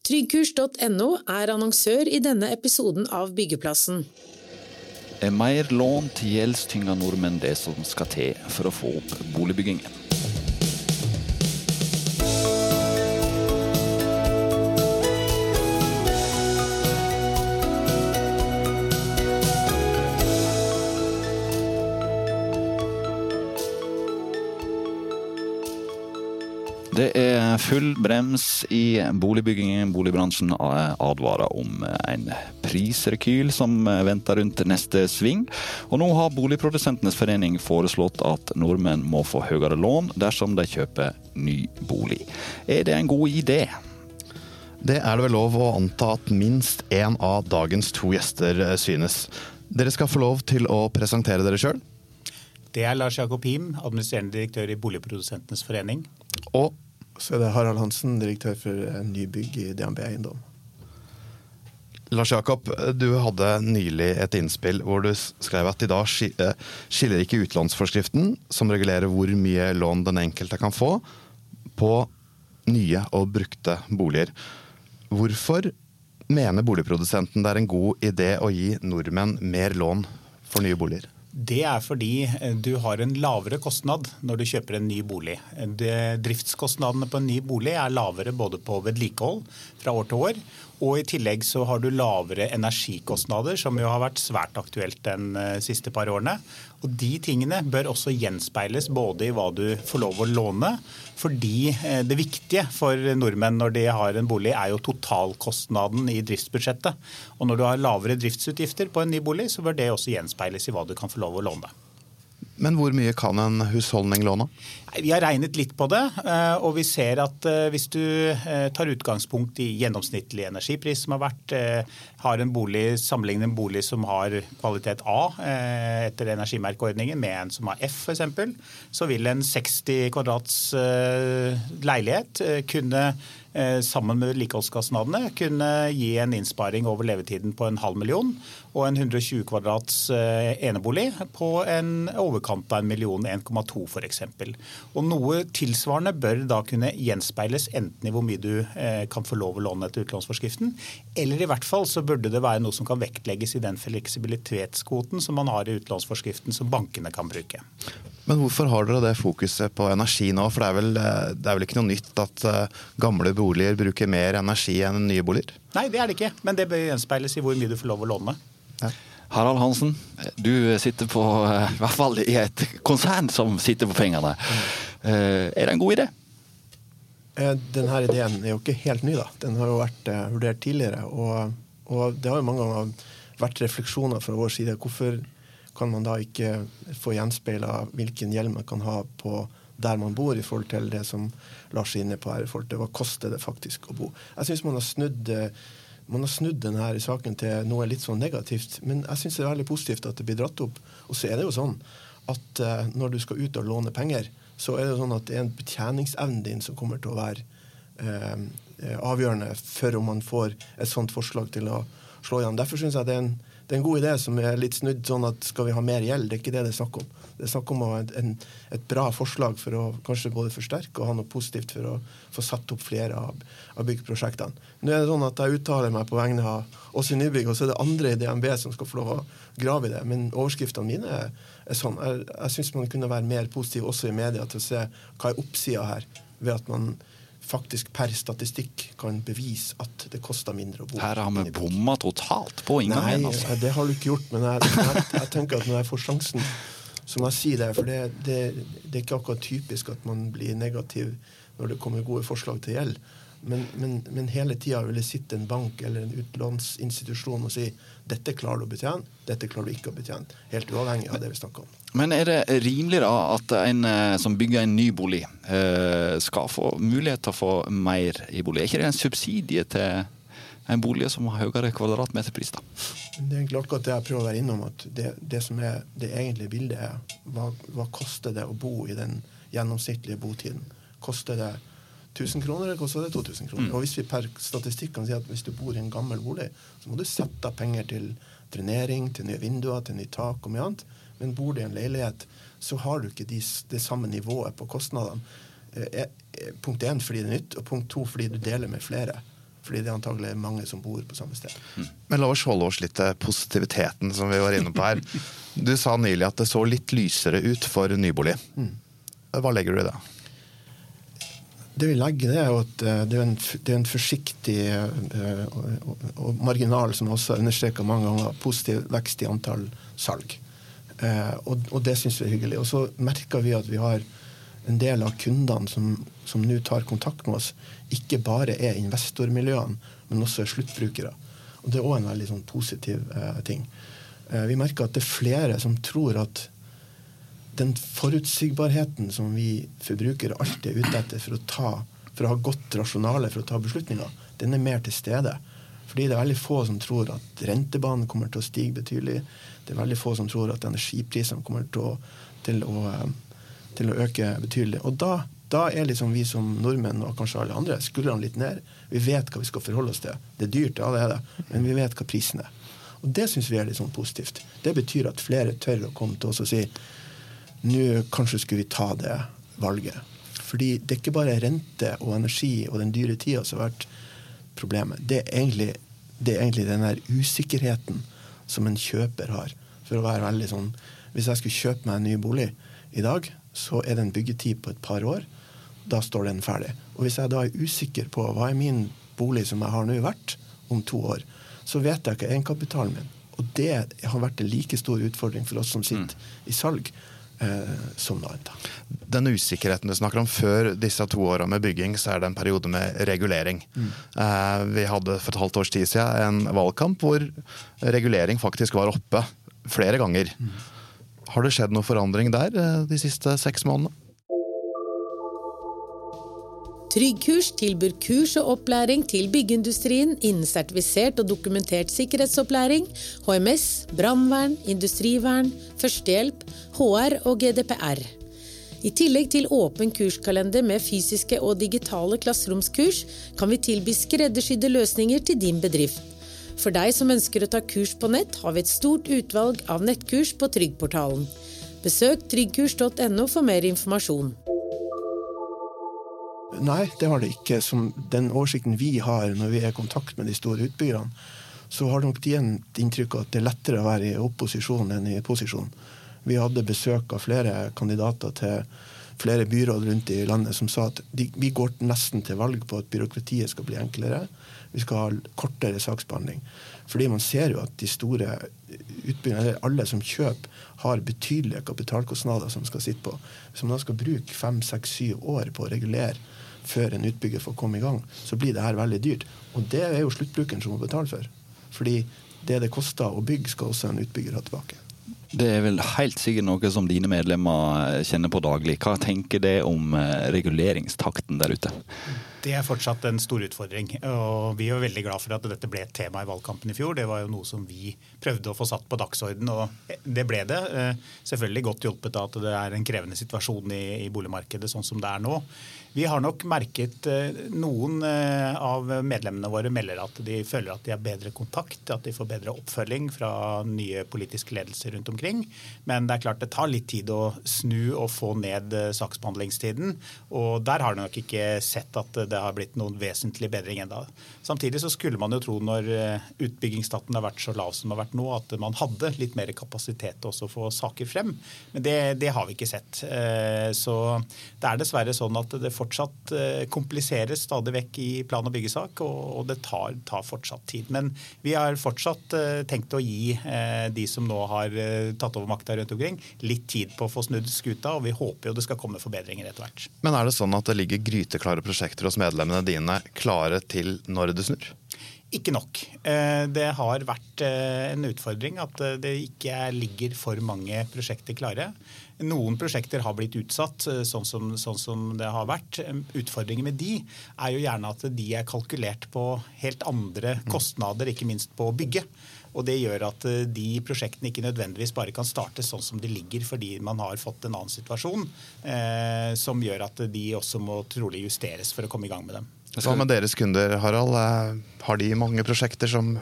Tryggkurs.no er annonsør i denne episoden av Byggeplassen. Er mer lån til gjeldstynga nordmenn det som skal til for å få opp boligbyggingen? Full brems i boligbyggingen. Boligbransjen advarer om en prisrekyl som venter rundt neste sving. Og nå har Boligprodusentenes forening foreslått at nordmenn må få høyere lån dersom de kjøper ny bolig. Er det en god idé? Det er det vel lov å anta at minst én av dagens to gjester synes. Dere skal få lov til å presentere dere sjøl. Det er Lars Jakob Him, administrerende direktør i Boligprodusentenes forening. Og så er det Harald Hansen, direktør for nybygg i DNB Eiendom. Lars Jakob, du hadde nylig et innspill hvor du skrev at i dag skiller ikke utlånsforskriften, som regulerer hvor mye lån den enkelte kan få, på nye og brukte boliger. Hvorfor mener boligprodusenten det er en god idé å gi nordmenn mer lån for nye boliger? Det er fordi du har en lavere kostnad når du kjøper en ny bolig. Driftskostnadene på en ny bolig er lavere både på vedlikehold fra år til år, og i tillegg så har du lavere energikostnader, som jo har vært svært aktuelt de siste par årene. Og De tingene bør også gjenspeiles både i hva du får lov å låne, fordi det viktige for nordmenn når de har en bolig, er jo totalkostnaden i driftsbudsjettet. Og Når du har lavere driftsutgifter på en ny bolig, så bør det også gjenspeiles i hva du kan få lov å låne. Men hvor mye kan en husholdning låne? Vi har regnet litt på det, og vi ser at hvis du tar utgangspunkt i gjennomsnittlig energipris som har vært, har en bolig, sammenligner en bolig som har kvalitet A etter energimerkeordningen med en som har F f.eks., så vil en 60 kvadrats leilighet kunne sammen med vedlikeholdskostnadene kunne gi en innsparing over levetiden på en halv million, og en 120 kvadrats enebolig på en overkant av en million, 1,2 f.eks. Og Noe tilsvarende bør da kunne gjenspeiles enten i hvor mye du kan få lov å låne etter utlånsforskriften, eller i hvert fall så burde det være noe som kan vektlegges i den fleksibilitetskvoten som man har i utlånsforskriften som bankene kan bruke. Men hvorfor har dere det fokuset på energi nå? For det er vel, det er vel ikke noe nytt at gamle boliger bruker mer energi enn nye boliger? Nei, det er det ikke. Men det bør gjenspeiles i hvor mye du får lov å låne. Ja. Harald Hansen, du sitter på, i hvert fall i et konsern som sitter på pengene. Er det en god idé? Denne ideen er jo ikke helt ny. da. Den har jo vært vurdert tidligere. Og, og det har jo mange ganger vært refleksjoner fra vår side. Hvorfor kan man da ikke få gjenspeila hvilken gjeld man kan ha på der man bor, i forhold til det som Lars er inne på her, i forhold til hva koster det faktisk å bo. Jeg syns man har snudd man har snudd denne saken til noe litt sånn negativt, men jeg syns det er veldig positivt at det blir dratt opp. Og så er det jo sånn at når du skal ut og låne penger, så er det sånn at det er en betjeningsevnen din som kommer til å være eh, avgjørende for om man får et sånt forslag til å slå igjen. Derfor syns jeg det er, en, det er en god idé som er litt snudd sånn at skal vi ha mer gjeld? Det er ikke det det er snakk om. Det er snakk om ha en, et bra forslag for å kanskje både forsterke og ha noe positivt for å få satt opp flere av, av byggeprosjektene. Nå er det sånn at Jeg uttaler meg på vegne av oss i Nybygg, og så er det andre i DNB som skal få lov å grave i det. Men overskriftene mine er, er sånn. Jeg, jeg syns man kunne være mer positiv også i media til å se hva er oppsida her, ved at man faktisk per statistikk kan bevise at det koster mindre å bo. Her har vi bomma totalt på inngangen. Nei, altså. det har du ikke gjort. Men jeg, jeg, jeg, tenker at når jeg får sjansen, så må jeg si det. For det, det, det er ikke akkurat typisk at man blir negativ når det kommer gode forslag til gjeld. Men, men, men hele tida vil det sitte en bank eller en utlånsinstitusjon og si dette klarer du å betjene, dette klarer du ikke å betjene. Helt uavhengig av det vi snakker om. Men er det rimelig da at en som bygger en ny bolig, skal få mulighet til å få mer i bolig? Er ikke det en subsidie til en bolig som har høyere kvadratmeterpris? da? Det er egentlig akkurat det jeg prøver å være innom. at Det, det som er det egentlige bildet, er hva, hva koster det å bo i den gjennomsnittlige botiden? Koster det 1000 kroner, eller koster det 2000 kroner? Mm. Og hvis vi per statistikk kan si at hvis du bor i en gammel bolig, så må du sette av penger til drenering, til nye vinduer, til nytt tak og mye annet. Men bor du i en leilighet, så har du ikke de, det samme nivået på kostnadene. Eh, punkt én fordi det er nytt, og punkt to fordi du deler med flere. Fordi det er antagelig mange som bor på samme sted. Men la oss holde oss litt til positiviteten som vi var inne på her. Du sa nylig at det så litt lysere ut for nybolig. Hva legger du i det? Det vi legger, det er jo at eh, det er en, det er en forsiktig eh, og, og, og marginal, som også er understreka mange ganger, positiv vekst i antall salg. Eh, og, og det syns vi er hyggelig. Og så merker vi at vi har en del av kundene som, som nå tar kontakt med oss, ikke bare er investormiljøene, men også er sluttbrukere. Og det er òg en veldig sånn, positiv eh, ting. Eh, vi merker at det er flere som tror at den forutsigbarheten som vi forbrukere alltid er ute etter for å, ta, for å ha godt rasjonale for å ta beslutninger, den er mer til stede. Fordi det er veldig få som tror at rentebanen kommer til å stige betydelig. Det er veldig få som tror at energiprisene kommer til å, til å, eh, til å øke betydelig. Og da, da er liksom vi som nordmenn og kanskje alle andre skuldrene litt ned. Vi vet hva vi skal forholde oss til. Det er dyrt, ja det er det, men vi vet hva prisen er. Og det syns vi er litt sånn positivt. Det betyr at flere tør å komme til oss og si nå kanskje skulle vi ta det valget. Fordi det er ikke bare rente og energi og den dyre tida som har vært problemet. Det er egentlig, det er egentlig den der usikkerheten som en kjøper har. For å være veldig sånn Hvis jeg skulle kjøpe meg en ny bolig i dag, så er det en byggetid på et par år. Da står den ferdig. Og hvis jeg da er usikker på hva er min bolig som jeg har nå, verdt om to år, så vet jeg ikke egenkapitalen min. Og det har vært en like stor utfordring for oss som sitter i salg eh, som noe annet. Den usikkerheten du snakker om før disse to åra med bygging, så er det en periode med regulering. Eh, vi hadde for et halvt års tid siden en valgkamp hvor regulering faktisk var oppe flere ganger. Har det skjedd noe forandring der eh, de siste seks månedene? Tryggkurs tilbyr kurs og opplæring til byggeindustrien innen sertifisert og dokumentert sikkerhetsopplæring, HMS, brannvern, industrivern, førstehjelp, HR og GDPR. I tillegg til åpen kurskalender med fysiske og digitale klasseromskurs, kan vi tilby skreddersydde løsninger til din bedrift. For deg som ønsker å ta kurs på nett, har vi et stort utvalg av nettkurs på Tryggportalen. Besøk tryggkurs.no for mer informasjon. Nei, det har det ikke. Som den oversikten vi har når vi er i kontakt med de store utbyggerne, så har nok de et inntrykk av at det er lettere å være i opposisjon enn i posisjon. Vi hadde besøk av flere kandidater til flere byråd rundt i landet som sa at de, vi går nesten til valg på at byråkratiet skal bli enklere. Vi skal ha kortere saksbehandling. Fordi man ser jo at de store utbyggerne, alle som kjøper, har betydelige kapitalkostnader som skal sitte på. Hvis man da skal bruke fem, seks, syv år på å regulere før en utbygger får komme i gang, så blir det her veldig dyrt. Og det er jo sluttbrukeren som må betale for. Fordi det det koster å bygge, skal også en utbygger ha tilbake. Det er vel helt sikkert noe som dine medlemmer kjenner på daglig. Hva tenker det om eh, reguleringstakten der ute? Det er fortsatt en stor utfordring. og Vi er veldig glad for at dette ble et tema i valgkampen i fjor. Det var jo noe som vi prøvde å få satt på dagsorden, og det ble det. Eh, selvfølgelig godt hjulpet av at det er en krevende situasjon i, i boligmarkedet sånn som det er nå. Vi har nok merket eh, Noen eh, av medlemmene våre melder at de føler at de har bedre kontakt, at de får bedre oppfølging fra nye politiske ledelser rundt omkring. Men det er klart det tar litt tid å snu og få ned saksbehandlingstiden. Og der har de nok ikke sett at det har blitt noen vesentlig bedring ennå. Samtidig så skulle man jo tro når utbyggingsstaten har vært så lav som den har vært nå, at man hadde litt mer kapasitet til å få saker frem. Men det, det har vi ikke sett. Så det er dessverre sånn at det fortsatt kompliseres stadig vekk i plan- og byggesak, og det tar, tar, fortsatt tid. Men vi har fortsatt tenkt å gi de som nå har tatt over makta rundt omkring, litt tid på å få snudd skuta, og vi håper jo det skal komme forbedringer etter hvert. Men er det sånn at det ligger gryteklare prosjekter hos medlemmene dine klare til når det snur? Ikke nok. Det har vært en utfordring at det ikke ligger for mange prosjekter klare. Noen prosjekter har blitt utsatt, sånn som, sånn som, det har vært. Utfordringen med de er jo gjerne at de er kalkulert på helt andre kostnader, ikke minst på å bygge. Og Det gjør at de prosjektene ikke nødvendigvis bare kan starte sånn som de ligger, fordi man har fått en annen situasjon eh, som gjør at de også må trolig justeres for å komme i gang med dem. Hva med deres kunder, Harald? Har de mange prosjekter som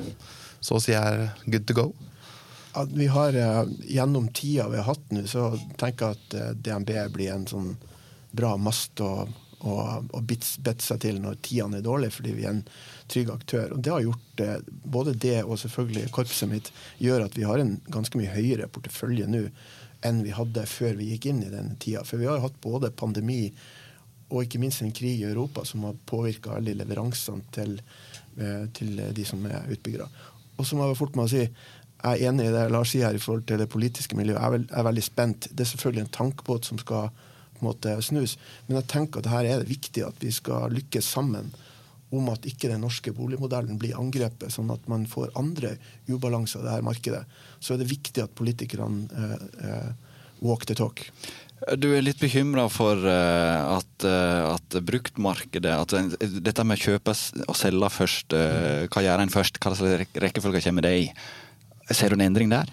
så å si er good to go? At vi har, Gjennom tida vi har hatt nå, så tenker jeg at DNB blir en sånn bra mast å, å, å bitte seg til når tidene er dårlige, fordi vi er en trygg aktør. Og det har gjort eh, Både det og selvfølgelig korpset mitt gjør at vi har en ganske mye høyere portefølje nå enn vi hadde før vi gikk inn i denne tida. For vi har jo hatt både pandemi og ikke minst en krig i Europa som har påvirka alle leveransene til, eh, til, de som er utbyggere. Og så må jeg fort med å si jeg er enig i det Lars sier her i forhold til det politiske miljøet. Jeg er, veldig spent. Det er selvfølgelig en tankebåt som skal på en måte snus, men jeg tenker at her er det viktig at vi skal lykkes sammen om at ikke den norske boligmodellen blir angrepet, sånn at man får andre ubalanser i dette markedet. Så er det viktig at politikerne eh, eh, walk the talk. Du er litt bekymra for uh, at, uh, at, bruktmarkedet at Dette med å kjøpe og selge først, hva gjør en først? Hva slags rekkefølge kommer det i? Ser du en endring der?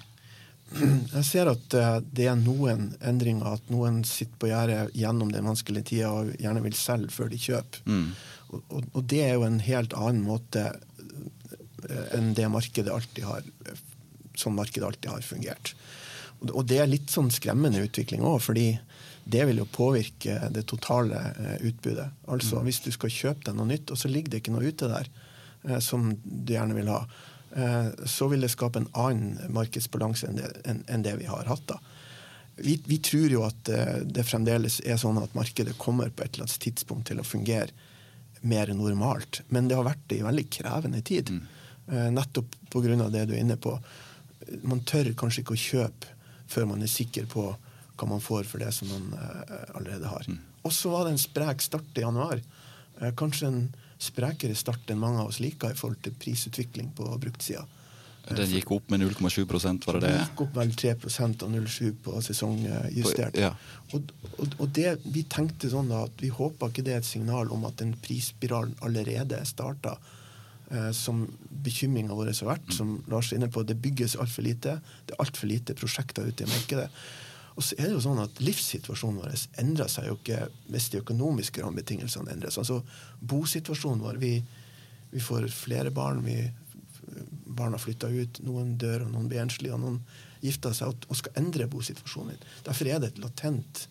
Jeg ser at det er noen endringer. At noen sitter på gjerdet gjennom den vanskelige tida og gjerne vil selge før de kjøper. Mm. Og, og, og, det er jo en helt annen måte enn det markedet alltid har sånn markedet alltid har fungert. Og det er litt sånn skremmende utvikling òg, fordi det vil jo påvirke det totale eh, utbudet. Altså mm. hvis du skal kjøpe deg noe nytt, og så ligger det ikke noe ute der eh, som du gjerne vil ha, eh, så vil det skape en annen markedsbalanse enn det, vi har hatt da. Vi, vi, tror jo at det fremdeles er sånn at markedet kommer på et eller annet tidspunkt til å fungere mer normalt. Men det har vært det i veldig krevende tid. Mm. Nettopp pga. det du er inne på. Man tør kanskje ikke å kjøpe før man er sikker på hva man får for det som man allerede har. Mm. Og så var det en sprek start i januar. Kanskje en sprekere start enn mange av oss liker i forhold til prisutvikling på bruktsida. Den gikk opp med 0,7% var det det? Den gikk opp vel 3 og 0,7 på sesongjustert. Ja. Og, og, og, det, vi tenkte sånn da at vi håpa ikke det er et signal om at den prisspiralen allerede er starta eh, som bekymringa vår har vært, som Lars er inne på. Det bygges altfor lite. Det er altfor lite prosjekter ute i markedet. Og så er det jo sånn at Livssituasjonen vår endrer seg jo ikke hvis de økonomiske rammebetingelsene seg, Altså Bosituasjonen vår vi, vi, får flere barn. vi Barna flytter ut. Noen dør, og noen blir enslige, og noen gifter seg og, og skal endre bosituasjonen. Derfor er det et latent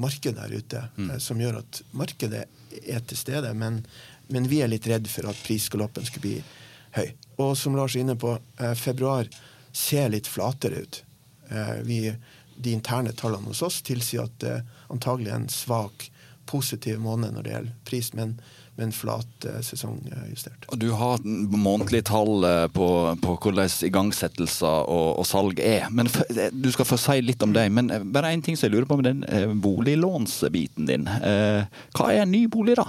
marked der ute mm. eh, som gjør at markedet er til stede, men men vi er litt redd for at prisgaloppen skulle bli høy. Og som Lars er inne på, eh, februar ser litt flatere ut. Eh, vi, de interne tallene hos oss tilsier at det antagelig er en svak, positiv måned når det gjelder pris, men, men flat eh, sesongjustert. Og Du har månedlige tall eh, på, på, hvordan igangsettelser og, og, salg er. men eh, Du skal få si litt om det, men bare én ting som jeg lurer på med den boliglånsbiten din. Hva er en ny bolig, da?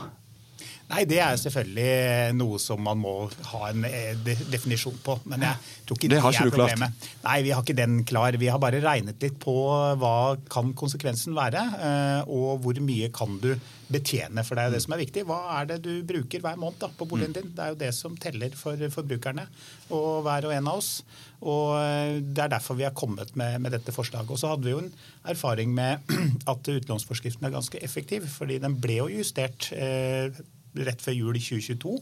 Nei, Det er selvfølgelig noe som man må ha en eh, definisjon på. Men jeg tror ikke det, det er problemet. Klart. Nei, vi har ikke den klar. Vi har bare regnet litt på hva kan konsekvensen være, eh, og hvor mye kan du betjene. For det er jo det som er viktig. Hva er det du bruker hver måned da, på boligen din? Det er jo det som teller for forbrukerne og hver og en av oss. Og eh, Det er derfor vi har kommet med, med dette forslaget. Og så hadde vi jo en erfaring med at utlånsforskriften er ganske effektiv. fordi den ble jo justert eh, rett før jul i 2022,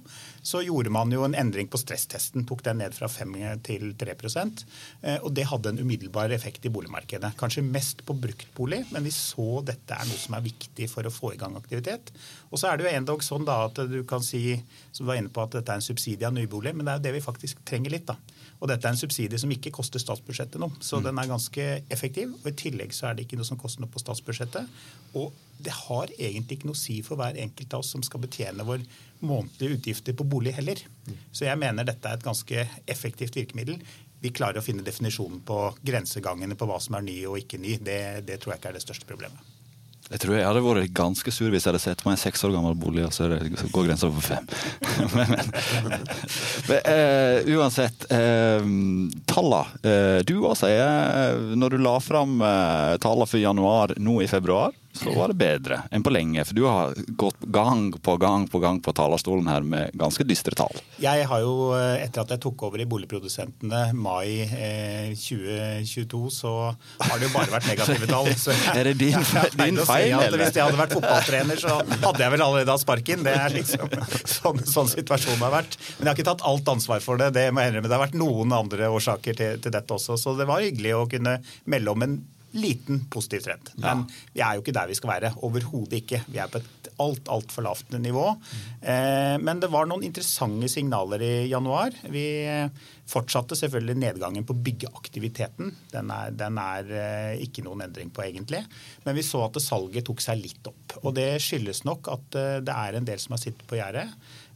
så gjorde man jo en endring på stresstesten. Tok den ned fra 5 til 3 eh, Og det hadde en umiddelbar effekt i boligmarkedet. Kanskje mest på bruktbolig, men vi så dette er noe som er viktig for å få i gang aktivitet. Og så er det jo endog sånn da at du kan si, som du var inne på, at dette er en subsidie av nybolig, men det er jo det vi faktisk trenger litt. da. Og dette er en subsidie som ikke koster statsbudsjettet noe. Så mm. den er ganske effektiv. Og i tillegg så er det ikke noe som koster noe på statsbudsjettet. Og det har egentlig ikke noe å si for hver enkelt av oss som skal betjene vår månedlige utgifter på bolig heller. Mm. Så jeg mener dette er et ganske effektivt virkemiddel. Vi klarer å finne definisjonen på grensegangene på hva som er ny og ikke ny. Det, det tror jeg ikke er det største problemet. Jeg tror jeg hadde vært ganske sur hvis jeg hadde sett meg en seks år gammel bolig, og så går grensa for fem. men, men, men uh, uansett. Uh, talla. Uh, du òg sier, når du la fram uh, tallene for januar nå i februar, så var det bedre enn på lenge. For du har gått gang på gang på gang på talerstolen her med ganske dystre tall. Jeg har jo, eh, etter at jeg tok over i Boligprodusentene mai eh, 2022, så har det jo bare vært negative tall. Så er det din, din feil, si? Hvis jeg hadde vært fotballtrener, så hadde jeg vel allerede hatt sparken. Det er liksom sånn, sånn situasjonen har vært. Men jeg har ikke tatt alt ansvar for det. Det må jeg innrømme. Det har vært noen andre årsaker til, til dette også. Så det var hyggelig å kunne melde om en liten positiv trend. Men ja. vi er jo ikke der vi skal være. Overhodet ikke. Vi er på et alt altfor lavt nivå. Eh, men det var noen interessante signaler i januar. Vi fortsatte selvfølgelig nedgangen på byggeaktiviteten. Den er, den er eh, ikke noen endring på, egentlig. Men vi så at salget tok seg litt opp. Og det skyldes nok at eh, det er en del som har sittet på gjerdet.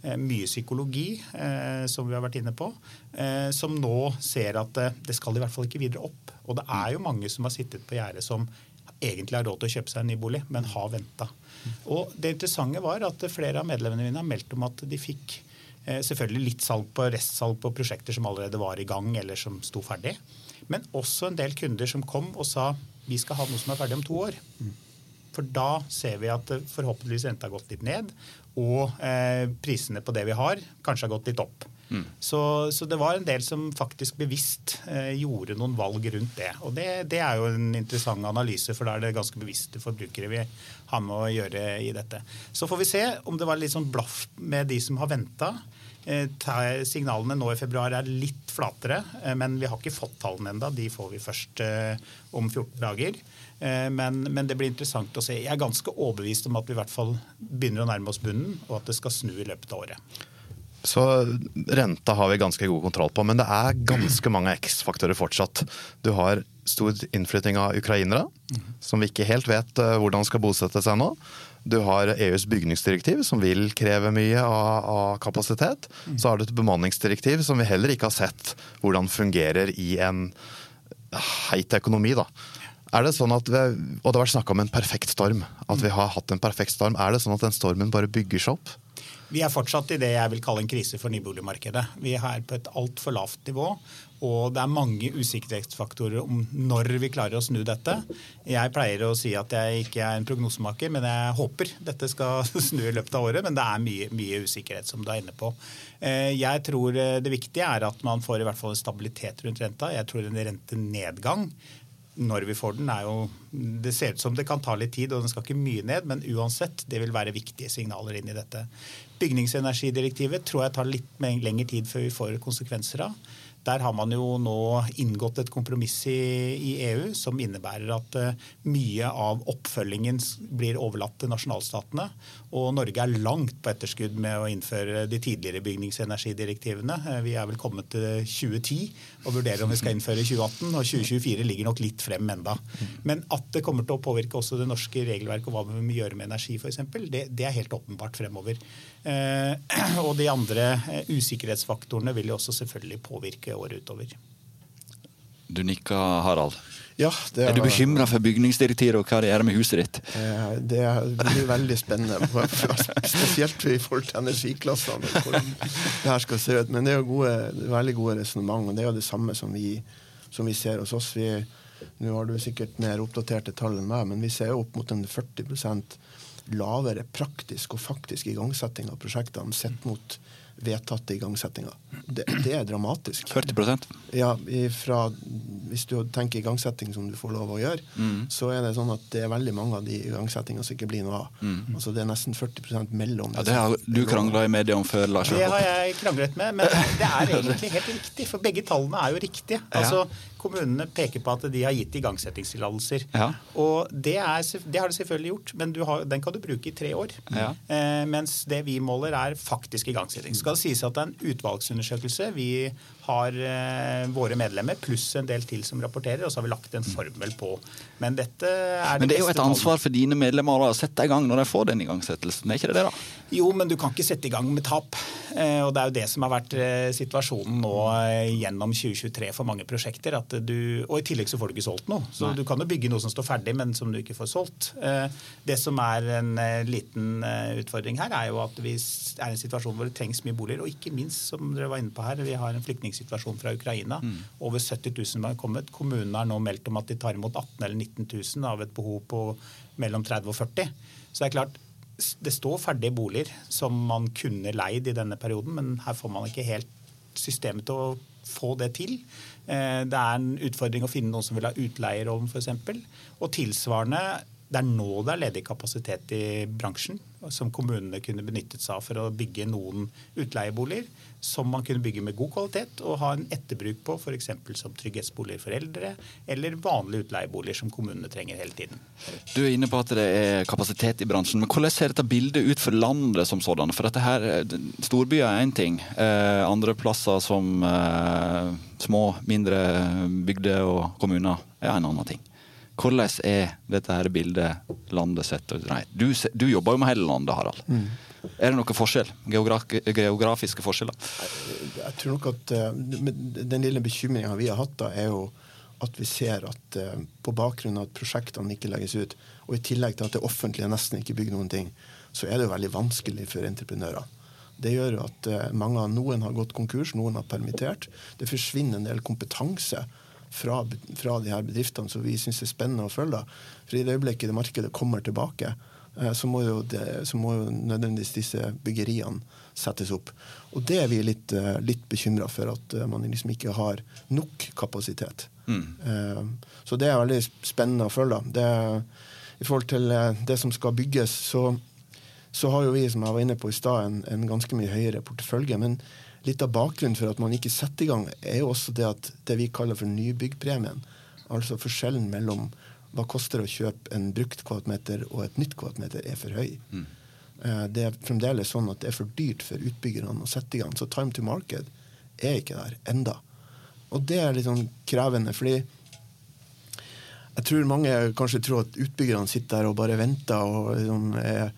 Eh, mye psykologi, eh, som vi har vært inne på, eh, som nå ser at det skal i hvert fall ikke videre opp. Og det er jo mange som har sittet på gjerdet som egentlig har råd til å kjøpe seg en ny bolig, men har venta. Og det interessante var at flere av medlemmene mine har meldt om at de fikk selvfølgelig litt salg på restsalg på prosjekter som allerede var i gang eller som sto ferdig. Men også en del kunder som kom og sa vi skal ha noe som er ferdig om to år. For da ser vi at forhåpentligvis renta har gått litt ned, og eh, prisene på det vi har, kanskje har gått litt opp. Mm. Så, så, det var en del som faktisk bevisst eh, gjorde noen valg rundt det. Og det, det, er jo en interessant analyse, for da er det ganske bevisste forbrukere vi har med å gjøre i dette. Så får vi se om det var litt sånn blaff med de som har venta. Eh, signalene nå i februar er litt flatere, eh, men vi har ikke fått tallene enda. De får vi først eh, om 14 dager. Men, men, det blir interessant å se. Jeg er ganske overbevist om at vi i hvert fall begynner å nærme oss bunnen, og at det skal snu i løpet av året. Så renta har vi ganske god kontroll på, men det er ganske mange X-faktorer fortsatt. Du har stor innflytting av ukrainere, som vi ikke helt vet eh, hvordan skal bosette seg nå. Du har EUs bygningsdirektiv, som vil kreve mye av, av, kapasitet. Så har du et bemanningsdirektiv, som vi heller ikke har sett hvordan fungerer i en heit økonomi. da. Er det sånn at vi, og det har vært snakka om en perfekt storm. At vi har hatt en perfekt storm. Er det sånn at den stormen bare bygger seg opp? Vi er fortsatt i det jeg vil kalle en krise for nyboligmarkedet. Vi er på et altfor lavt nivå, og det er mange usikkerhetsfaktorer om når vi klarer å snu dette. Jeg pleier å si at jeg ikke er en prognosemaker, men jeg håper dette skal snu i løpet av året. Men det er mye, mye usikkerhet, som du er inne på. Eh, jeg tror eh, det viktige er at man får i hvert fall en stabilitet rundt renta. Jeg tror en rentenedgang når vi får den, er jo Det ser ut som det kan ta litt tid, og den skal ikke mye ned, men uansett, det vil være viktige signaler inn i dette. Bygningsenergidirektivet tror jeg tar litt lengre tid før vi får konsekvenser av. Der har man jo nå inngått et kompromiss i, i EU som innebærer at uh, mye av oppfølgingen blir overlatt til nasjonalstatene. Og Norge er langt på etterskudd med å innføre de tidligere bygningsenergidirektivene. Uh, vi er vel kommet til 2010 og vurderer om vi skal innføre 2018. Og 2024 ligger nok litt frem enda. Men at det kommer til å påvirke også det norske regelverket og hva vi må gjøre med energi f.eks., det, det er helt åpenbart fremover. Uh, og de andre usikkerhetsfaktorene vil jo også selvfølgelig påvirke året utover. Du nikker, Harald. Ja, er, er du bekymra for bygningsdirektivet og hva det gjør med huset ditt? Eh, det blir veldig spennende, spesielt i forhold til energiklassene. hvordan det her skal se ut. Men det er jo gode, veldig gode resonnement, og det er jo det samme som vi, som vi ser hos oss. Vi, nå har du sikkert mer oppdaterte tall enn meg, men vi ser jo opp mot en 40% lavere praktisk og faktisk igangsetting av prosjektene sett mot vedtatte igangsettinger. Det, det, er dramatisk. 40% Ja, ifra, Hvis du tenker igangsetting som du får lov å gjøre, mm. så er det sånn at det er veldig mange av de igangsettingene som ikke blir noe av. Mm. Altså Det er nesten 40% mellom. Ja, det har du krangla i media om før, Lars? Det har jeg kranglet med, men det er egentlig helt riktig. For begge tallene er jo riktige. Altså, Kommunene peker på at de har gitt igangsettingstillatelser. Ja. Og det, er, det, har de selvfølgelig gjort, men har, den kan du bruke i tre år. Ja. Eh, mens det vi måler, er faktisk igangsetting. skal det sies at det er en utvalgsundersøkelse. Vi har eh, våre medlemmer pluss en del til som rapporterer, og så har vi lagt en formel på. Men dette er det Men det er jo et ansvar for dine medlemmer å sette i gang når de får den igangsettelsen, er ikke det det, da? Jo, men du kan ikke sette i gang med tap. Eh, og det er jo det som har vært eh, situasjonen nå gjennom 2023 for mange prosjekter. at Du, og i tillegg så får du ikke solgt noe. Så Nei. du kan jo bygge noe som står ferdig, men som du ikke får solgt. Det som er en liten utfordring her, er jo at vi er i en situasjon hvor det trengs mye boliger. Og ikke minst, som dere var inne på her, vi har en flyktning flyktningsituasjon fra Ukraina. Mm. Over 70 000 har kommet. Kommunene har nå meldt om at de tar imot 18 eller 19 000 av et behov på mellom 30 og 40. Så det er klart, det står ferdige boliger som man kunne leid i denne perioden, men her får man ikke helt systemet til å få det til. Eh, det er en utfordring å finne noen som vil ha utleierom f.eks. Og tilsvarende Det er nå det er ledig kapasitet i bransjen som kommunene kunne benyttet seg av for å bygge noen utleieboliger som man kunne bygge med god kvalitet og ha en etterbruk på, f.eks. som trygghetsboliger for eldre, eller vanlige utleieboliger som kommunene trenger hele tiden. Du er inne på at det er kapasitet i bransjen, men hvordan ser dette bildet ut for landet som sådan? For dette her, Storbyer er én ting, eh, andre plasser som eh, små, mindre bygder og kommuner er en annen ting. Hvordan er dette her bildet landet sett? Nei, du, du jobber jo med hele landet, Harald. Mm. Er det noen forskjell? Geograf geografiske forskjeller? Jeg tror nok at uh, Den lille bekymringa vi har hatt, da, er jo at vi ser at uh, på bakgrunn av at prosjektene ikke legges ut, og i tillegg til at det offentlige nesten ikke bygger noen ting, så er det jo veldig vanskelig for entreprenører. Det gjør jo at uh, mange noen har gått konkurs, noen har permittert. Det forsvinner en del kompetanse fra, fra de her bedriftene som vi syns er spennende å følge. For i det øyeblikket det markedet kommer tilbake, eh, så må, jo det, så må jo nødvendigvis disse byggeriene settes opp. Og det er vi litt, eh, litt bekymra for, at eh, man liksom ikke har nok kapasitet. Mm. Så det er veldig spennende å følge. Det, I forhold til det som skal bygges, så, så har jo vi, som jeg var inne på i stad, en, en ganske mye høyere portefølje. men litt av bakgrunnen for at man ikke setter i gang, er jo også det at det vi kaller for nybyggpremien, altså forskjellen mellom hva koster å kjøpe en brukt kvadratmeter og et nytt kvadratmeter, er for høy. Mm. Eh, det er fremdeles sånn at det er for dyrt for utbyggerne å sette i gang. Så time to market er ikke der enda. Og det er litt sånn krevende, fordi jeg tror mange kanskje tror at utbyggerne sitter der og bare venter og liksom er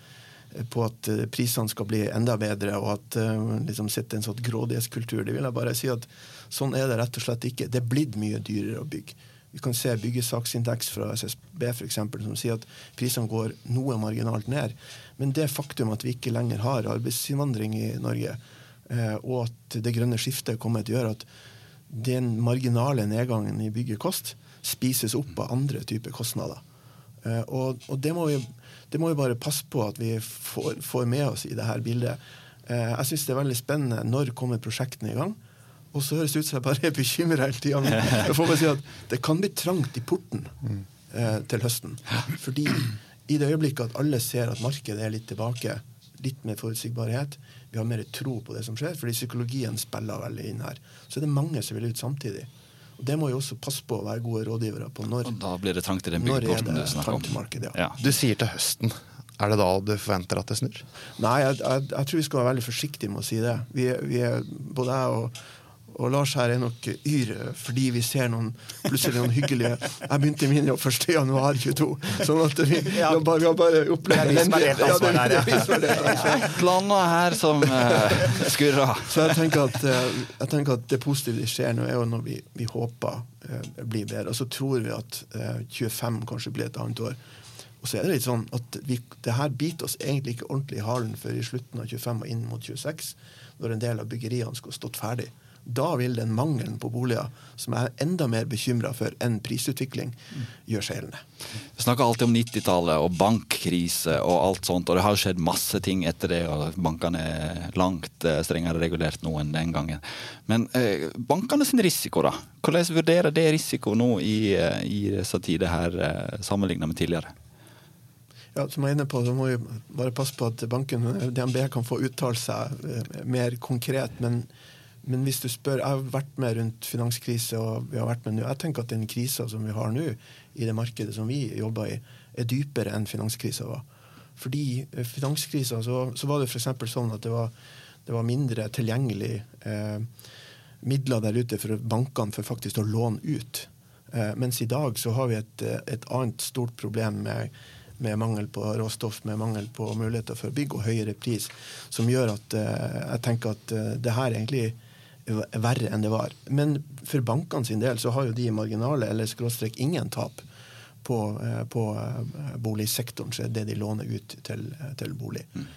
på at eh, prisene skal bli enda bedre, og at uh, liksom sitter en sånn grådighetskultur. Det vil jeg bare si at sånn er det rett og slett ikke. Det er blitt mye dyrere å bygge. Vi kan se byggesaksindeks fra SSB for eksempel, som sier at prisene går noe marginalt ned. Men det faktum at vi ikke lenger har arbeidsinnvandring i Norge, eh, og at det grønne skiftet kommer til å gjøre at den marginale nedgangen i byggekost spises opp av andre typer kostnader. Eh, og, og det må vi det må vi bare passe på at vi får, får med oss i det her bildet. Eh, jeg syns det er veldig spennende. Når kommer prosjektene i gang? Og så høres det ut som jeg bare er bekymra hele tida. Jeg får bare si at det kan bli trangt i porten eh, til høsten. Fordi i det øyeblikket at alle ser at markedet er litt tilbake, litt mer forutsigbarhet, vi har mer tro på det som skjer, fordi psykologien spiller veldig inn her, så er det mange som vil ut samtidig. Og Det må vi også passe på å være gode rådgivere på. Når, og da blir det trangt i den byggeporten du snakker om. Marked, ja. Ja. Du sier til høsten. Er det da du forventer at det snur? Nei, jeg, jeg, jeg tror vi skal være veldig forsiktige med å si det. Vi, vi er, både jeg og og Lars her er nok yr fordi vi ser noen plutselig noen hyggelige Jeg begynte min jobb 1.1.22, sånn at vi, ja. vi, har bare, vi har bare opplevd Det er er Et eller annet her som uh, skurrer. Så jeg tenker, at, uh, jeg tenker at det positive som skjer nå, er jo når vi, vi håper uh, blir bedre. Og så tror vi at uh, 25 kanskje blir et annet år. Og så er det litt sånn at vi, det her biter oss egentlig ikke ordentlig i halen før i slutten av 25 og inn mot 26, når en del av byggeriene skulle stått ferdig da vil den mangelen på boliger, som jeg er enda mer bekymra for enn prisutvikling, gjøre seg gjeldende. Vi snakker alltid om 90-tallet og bankkrise og alt sånt, og det har skjedd masse ting etter det, og bankene er langt eh, strengere regulert nå enn den gangen. Men eh, bankene sin risiko, da? Hvordan vurderer det risiko nå i, eh, i disse tider her, sammenligna sammenlignet med tidligere? Ja, som jeg er inne på, så må vi bare passe på at banken, DNB kan få uttale seg mer konkret. men men hvis du spør, Jeg har vært med rundt finanskrise, og vi har vært med nå. Jeg tenker at den krisa som vi har nå, i det markedet som vi jobber i, er dypere enn finanskrisa var. Fordi eh, finanskrisa så, så var det f.eks. sånn at det var, det var mindre tilgjengelig eh, midler der ute for bankene for faktisk å låne ut. Eh, mens i dag så har vi et, et annet stort problem med, med mangel på råstoff, med mangel på muligheter for bygg og høyere pris, som gjør at eh, jeg tenker at eh, det her egentlig verre enn det var. Men for bankene sin del så har jo de marginale eller skråstrek ingen tap på, eh, på eh, boligsektoren, så er det de låner ut til, til bolig. Mm.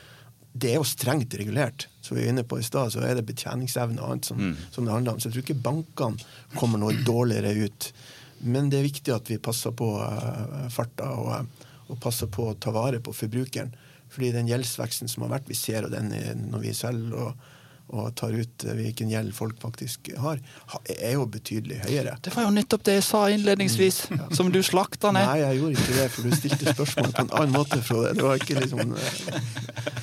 Det er jo strengt regulert. Så vi er inne på i stad, så er det betjeningsevne og annet som, mm. som, det handler om. Så jeg tror ikke bankene kommer noe dårligere ut. Men det er viktig at vi passer på farta og, og, passer på å ta vare på forbrukeren. Fordi den gjeldsveksten som har vært, vi ser jo den når vi selger og og tar ut eh, hvilken gjeld folk faktisk har, er jo betydelig høyere. Det var jo nettopp det jeg sa innledningsvis, som du slakta ned. Nei, jeg gjorde ikke det, for du stilte spørsmål på en annen måte, Frode. Det var ikke liksom eh,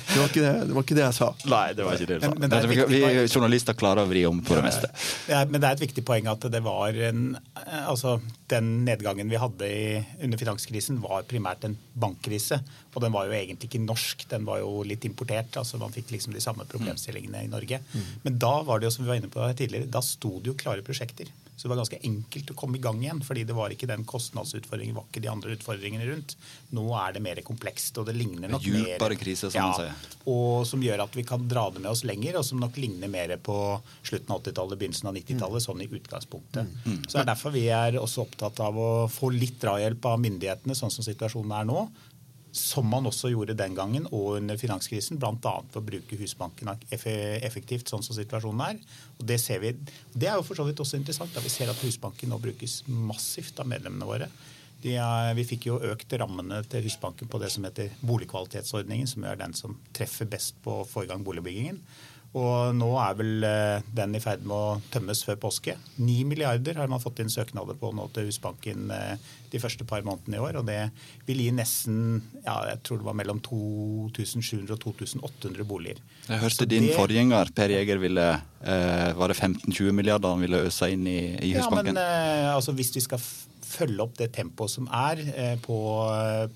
det var ikke det, det, var ikke det jeg sa. Nei, det var ikke det du sa. Men- men det er vi, viktig vi journalister klarer å vri om på det meste. Er, men det er et viktig poeng at det var en, altså Den nedgangen vi hadde i, under finanskrisen var primært en bankkrise. Og den var jo egentlig ikke norsk, den var jo litt importert. altså Man fikk liksom de samme problemstillingene i Norge. Men da var det jo, som vi var inne på tidligere, da sto det jo klare prosjekter. Så det var ganske enkelt å komme i gang igjen, fordi det var ikke den kostnadsutfordringen, var ikke de andre utfordringene rundt. Nå er det mer komplekst, og det ligner nok mer Djupere krise, som man sier. og som gjør at vi kan dra det med oss lenger, og som nok ligner mer på slutten av 80-tallet, begynnelsen av 90-tallet, sånn i utgangspunktet. Så det er derfor vi er også opptatt av å få litt drahjelp av myndighetene, sånn som situasjonen er nå. Som man også gjorde den gangen og under finanskrisen, bl.a. for å bruke Husbanken effektivt, sånn som situasjonen er. Og Det ser vi, det er jo for så vidt også interessant, da vi ser at Husbanken nå brukes massivt av medlemmene våre. Er, vi fikk jo økt rammene til Husbanken på det som heter boligkvalitetsordningen, som er den som treffer best på å få i gang boligbyggingen. Og nå er vel eh, den i ferd med å tømmes før påske. 9 milliarder har man fått inn søknader på nå til Husbanken eh, de første par månedene i år. Og det vil gi nesten ja, jeg tror det var mellom 2700 og 2800 boliger. Jeg hørte Så din det- forgjenger, Per Jeger ville eh, Var det 15-20 milliarder han ville øse inn i, i Ja, men altså, hvis vi skal følge opp det tempoet som er eh, på,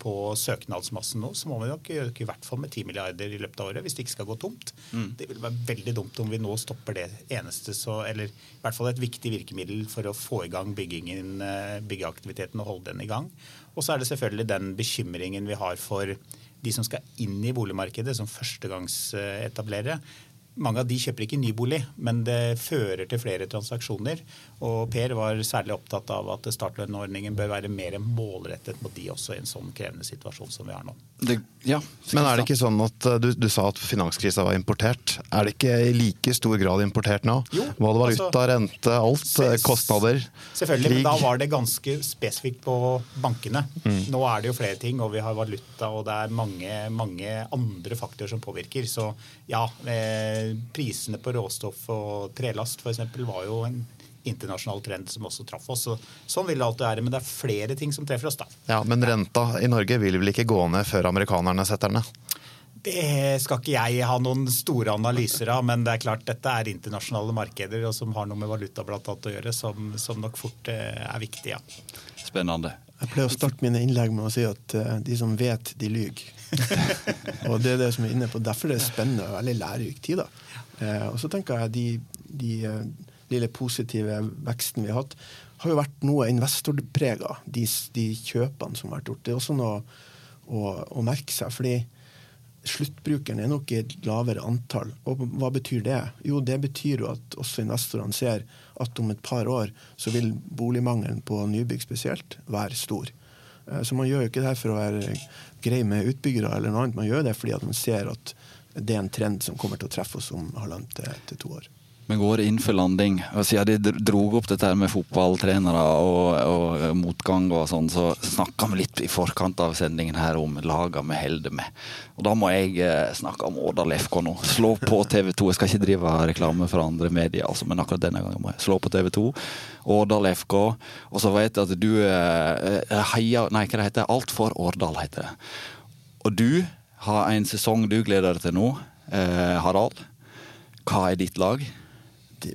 på søknadsmassen nå, så må vi nok øke i hvert fall med 10 milliarder i løpet av året, hvis det ikke skal gå tomt. Det vil være veldig dumt om vi nå stopper det eneste, så, eller i hvert fall et viktig virkemiddel for å få i gang byggingen, eh, byggeaktiviteten og holde den i gang. Og så er det selvfølgelig den bekymringen vi har for de som skal inn i boligmarkedet som førstegangsetablerere. Mange av de kjøper ikke ny bolig, men det fører til flere transaksjoner. Og Per var særlig opptatt av at startlønnordningen bør være mer målrettet mot de også i en sånn krevende situasjon som vi har nå. Det, ja, Men er det ikke sånn at uh, du, du sa at finanskrisa var importert? Er det ikke i like stor grad importert nå? Jo, Både valuta, altså- rente, alt. uh, Kostnader. Selvfølgelig, men da var det ganske spesifikt på bankene. Nå er det jo flere ting, og vi har valuta, og det er mange, mange andre faktorer som påvirker. Så ja, eh, prisene på råstoff og trelast f.eks. var jo en internasjonal trend som også traff oss. Så, sånn vil det alltid være, men det er flere ting som treffer oss da. Ja, Men renta i Norge vil vel ikke gå ned før amerikanerne setter den ned? Det skal ikke jeg ha noen store analyser av, men det er klart dette er internasjonale markeder og som har noe med valuta blant annet å gjøre, som, som nok fort eh, er viktig, ja. Spennende. Jeg pleier å starte mine innlegg med å si at eh, de som vet, de lyver. og det er det som er inne på. Derfor er det spennende og veldig lærerik tid. da. Eh, og så tenker jeg de, de lille positive veksten vi har hatt, har jo vært noe investorprega, de, de kjøpene som har vært gjort. Det er også noe å, å merke seg. fordi sluttbrukeren er nok i et lavere antall. Og hva betyr det? Jo, det betyr jo at også investorene ser at om et par år så vil boligmangelen på nybygg spesielt være stor. Eh, Så man gjør jo ikke det for å være grei med utbyggere, eller noe annet. man gjør det fordi at man ser at det er en trend som kommer til å treffe oss om halvannet til to år. Vi går inn for landing. Og Siden de dro opp dette her med fotballtrenere og, og motgang og sånn, så snakka vi litt i forkant av sendingen her om laga vi holder med. Og da må jeg eh, snakke om Årdal FK nå. Slå på TV 2. Jeg skal ikke drive reklame for andre medier, altså, men akkurat denne gangen må jeg slå på TV 2. Årdal FK. Og så vet jeg at du eh, heier Nei, hva det heter Alt for Årdal, heter det. Og du har en sesong du gleder deg til nå, eh, Harald. Hva er ditt lag?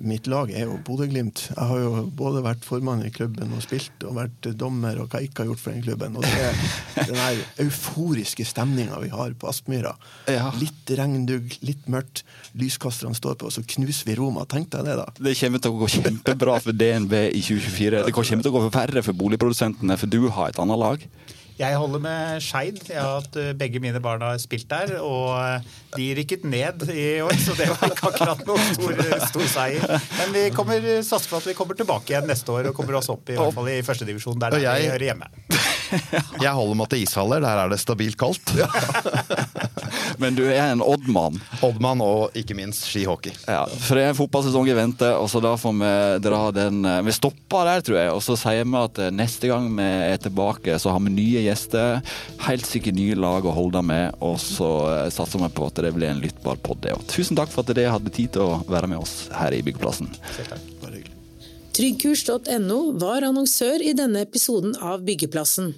Mitt lag er jo Bodø-Glimt. Jeg har jo både vært formann i klubben og spilt, og vært dommer, og hva jeg ikke har gjort for den klubben. Og det er den der euforiske stemninga vi har på Aspmyra. Ja. Litt regndugg, litt mørkt. Lyskasterne står på, og så knuser vi Roma. Tenk deg det, da. Det kommer til å gå kjempebra for DNB i 2024. Det kommer til å gå verre for boligprodusentene, for du har et annet lag. Jeg holder med Skeid. Jeg har hatt eh, begge mine barn har spilt der, og eh, de rykket ned i år, så det var ikke akkurat noen stor, stor seier. Men vi kommer satser på at vi kommer tilbake igjen neste år og kommer oss opp i, hvert fall i førstedivisjon. Der, der vi hører hjemme. Jeg holder meg til ishaller, der er det stabilt kaldt. Men du er en Odd-mann. Oddmann og ikke minst skihockey. Ja, for det er en fotballsesong i vente, og så da får vi dra den eh, Vi stopper der, tror jeg, og så sier vi at eh, neste gang vi er tilbake, så har vi nye gjester. Helt sikkert nye lag å holde med, og så eh, satser vi på at det blir en lyttbar pod, det òg. Tusen takk for at dere hadde tid til å være med oss her i Byggeplassen. Selv hyggelig. Tryggkurs.no var annonsør i denne episoden av Byggeplassen.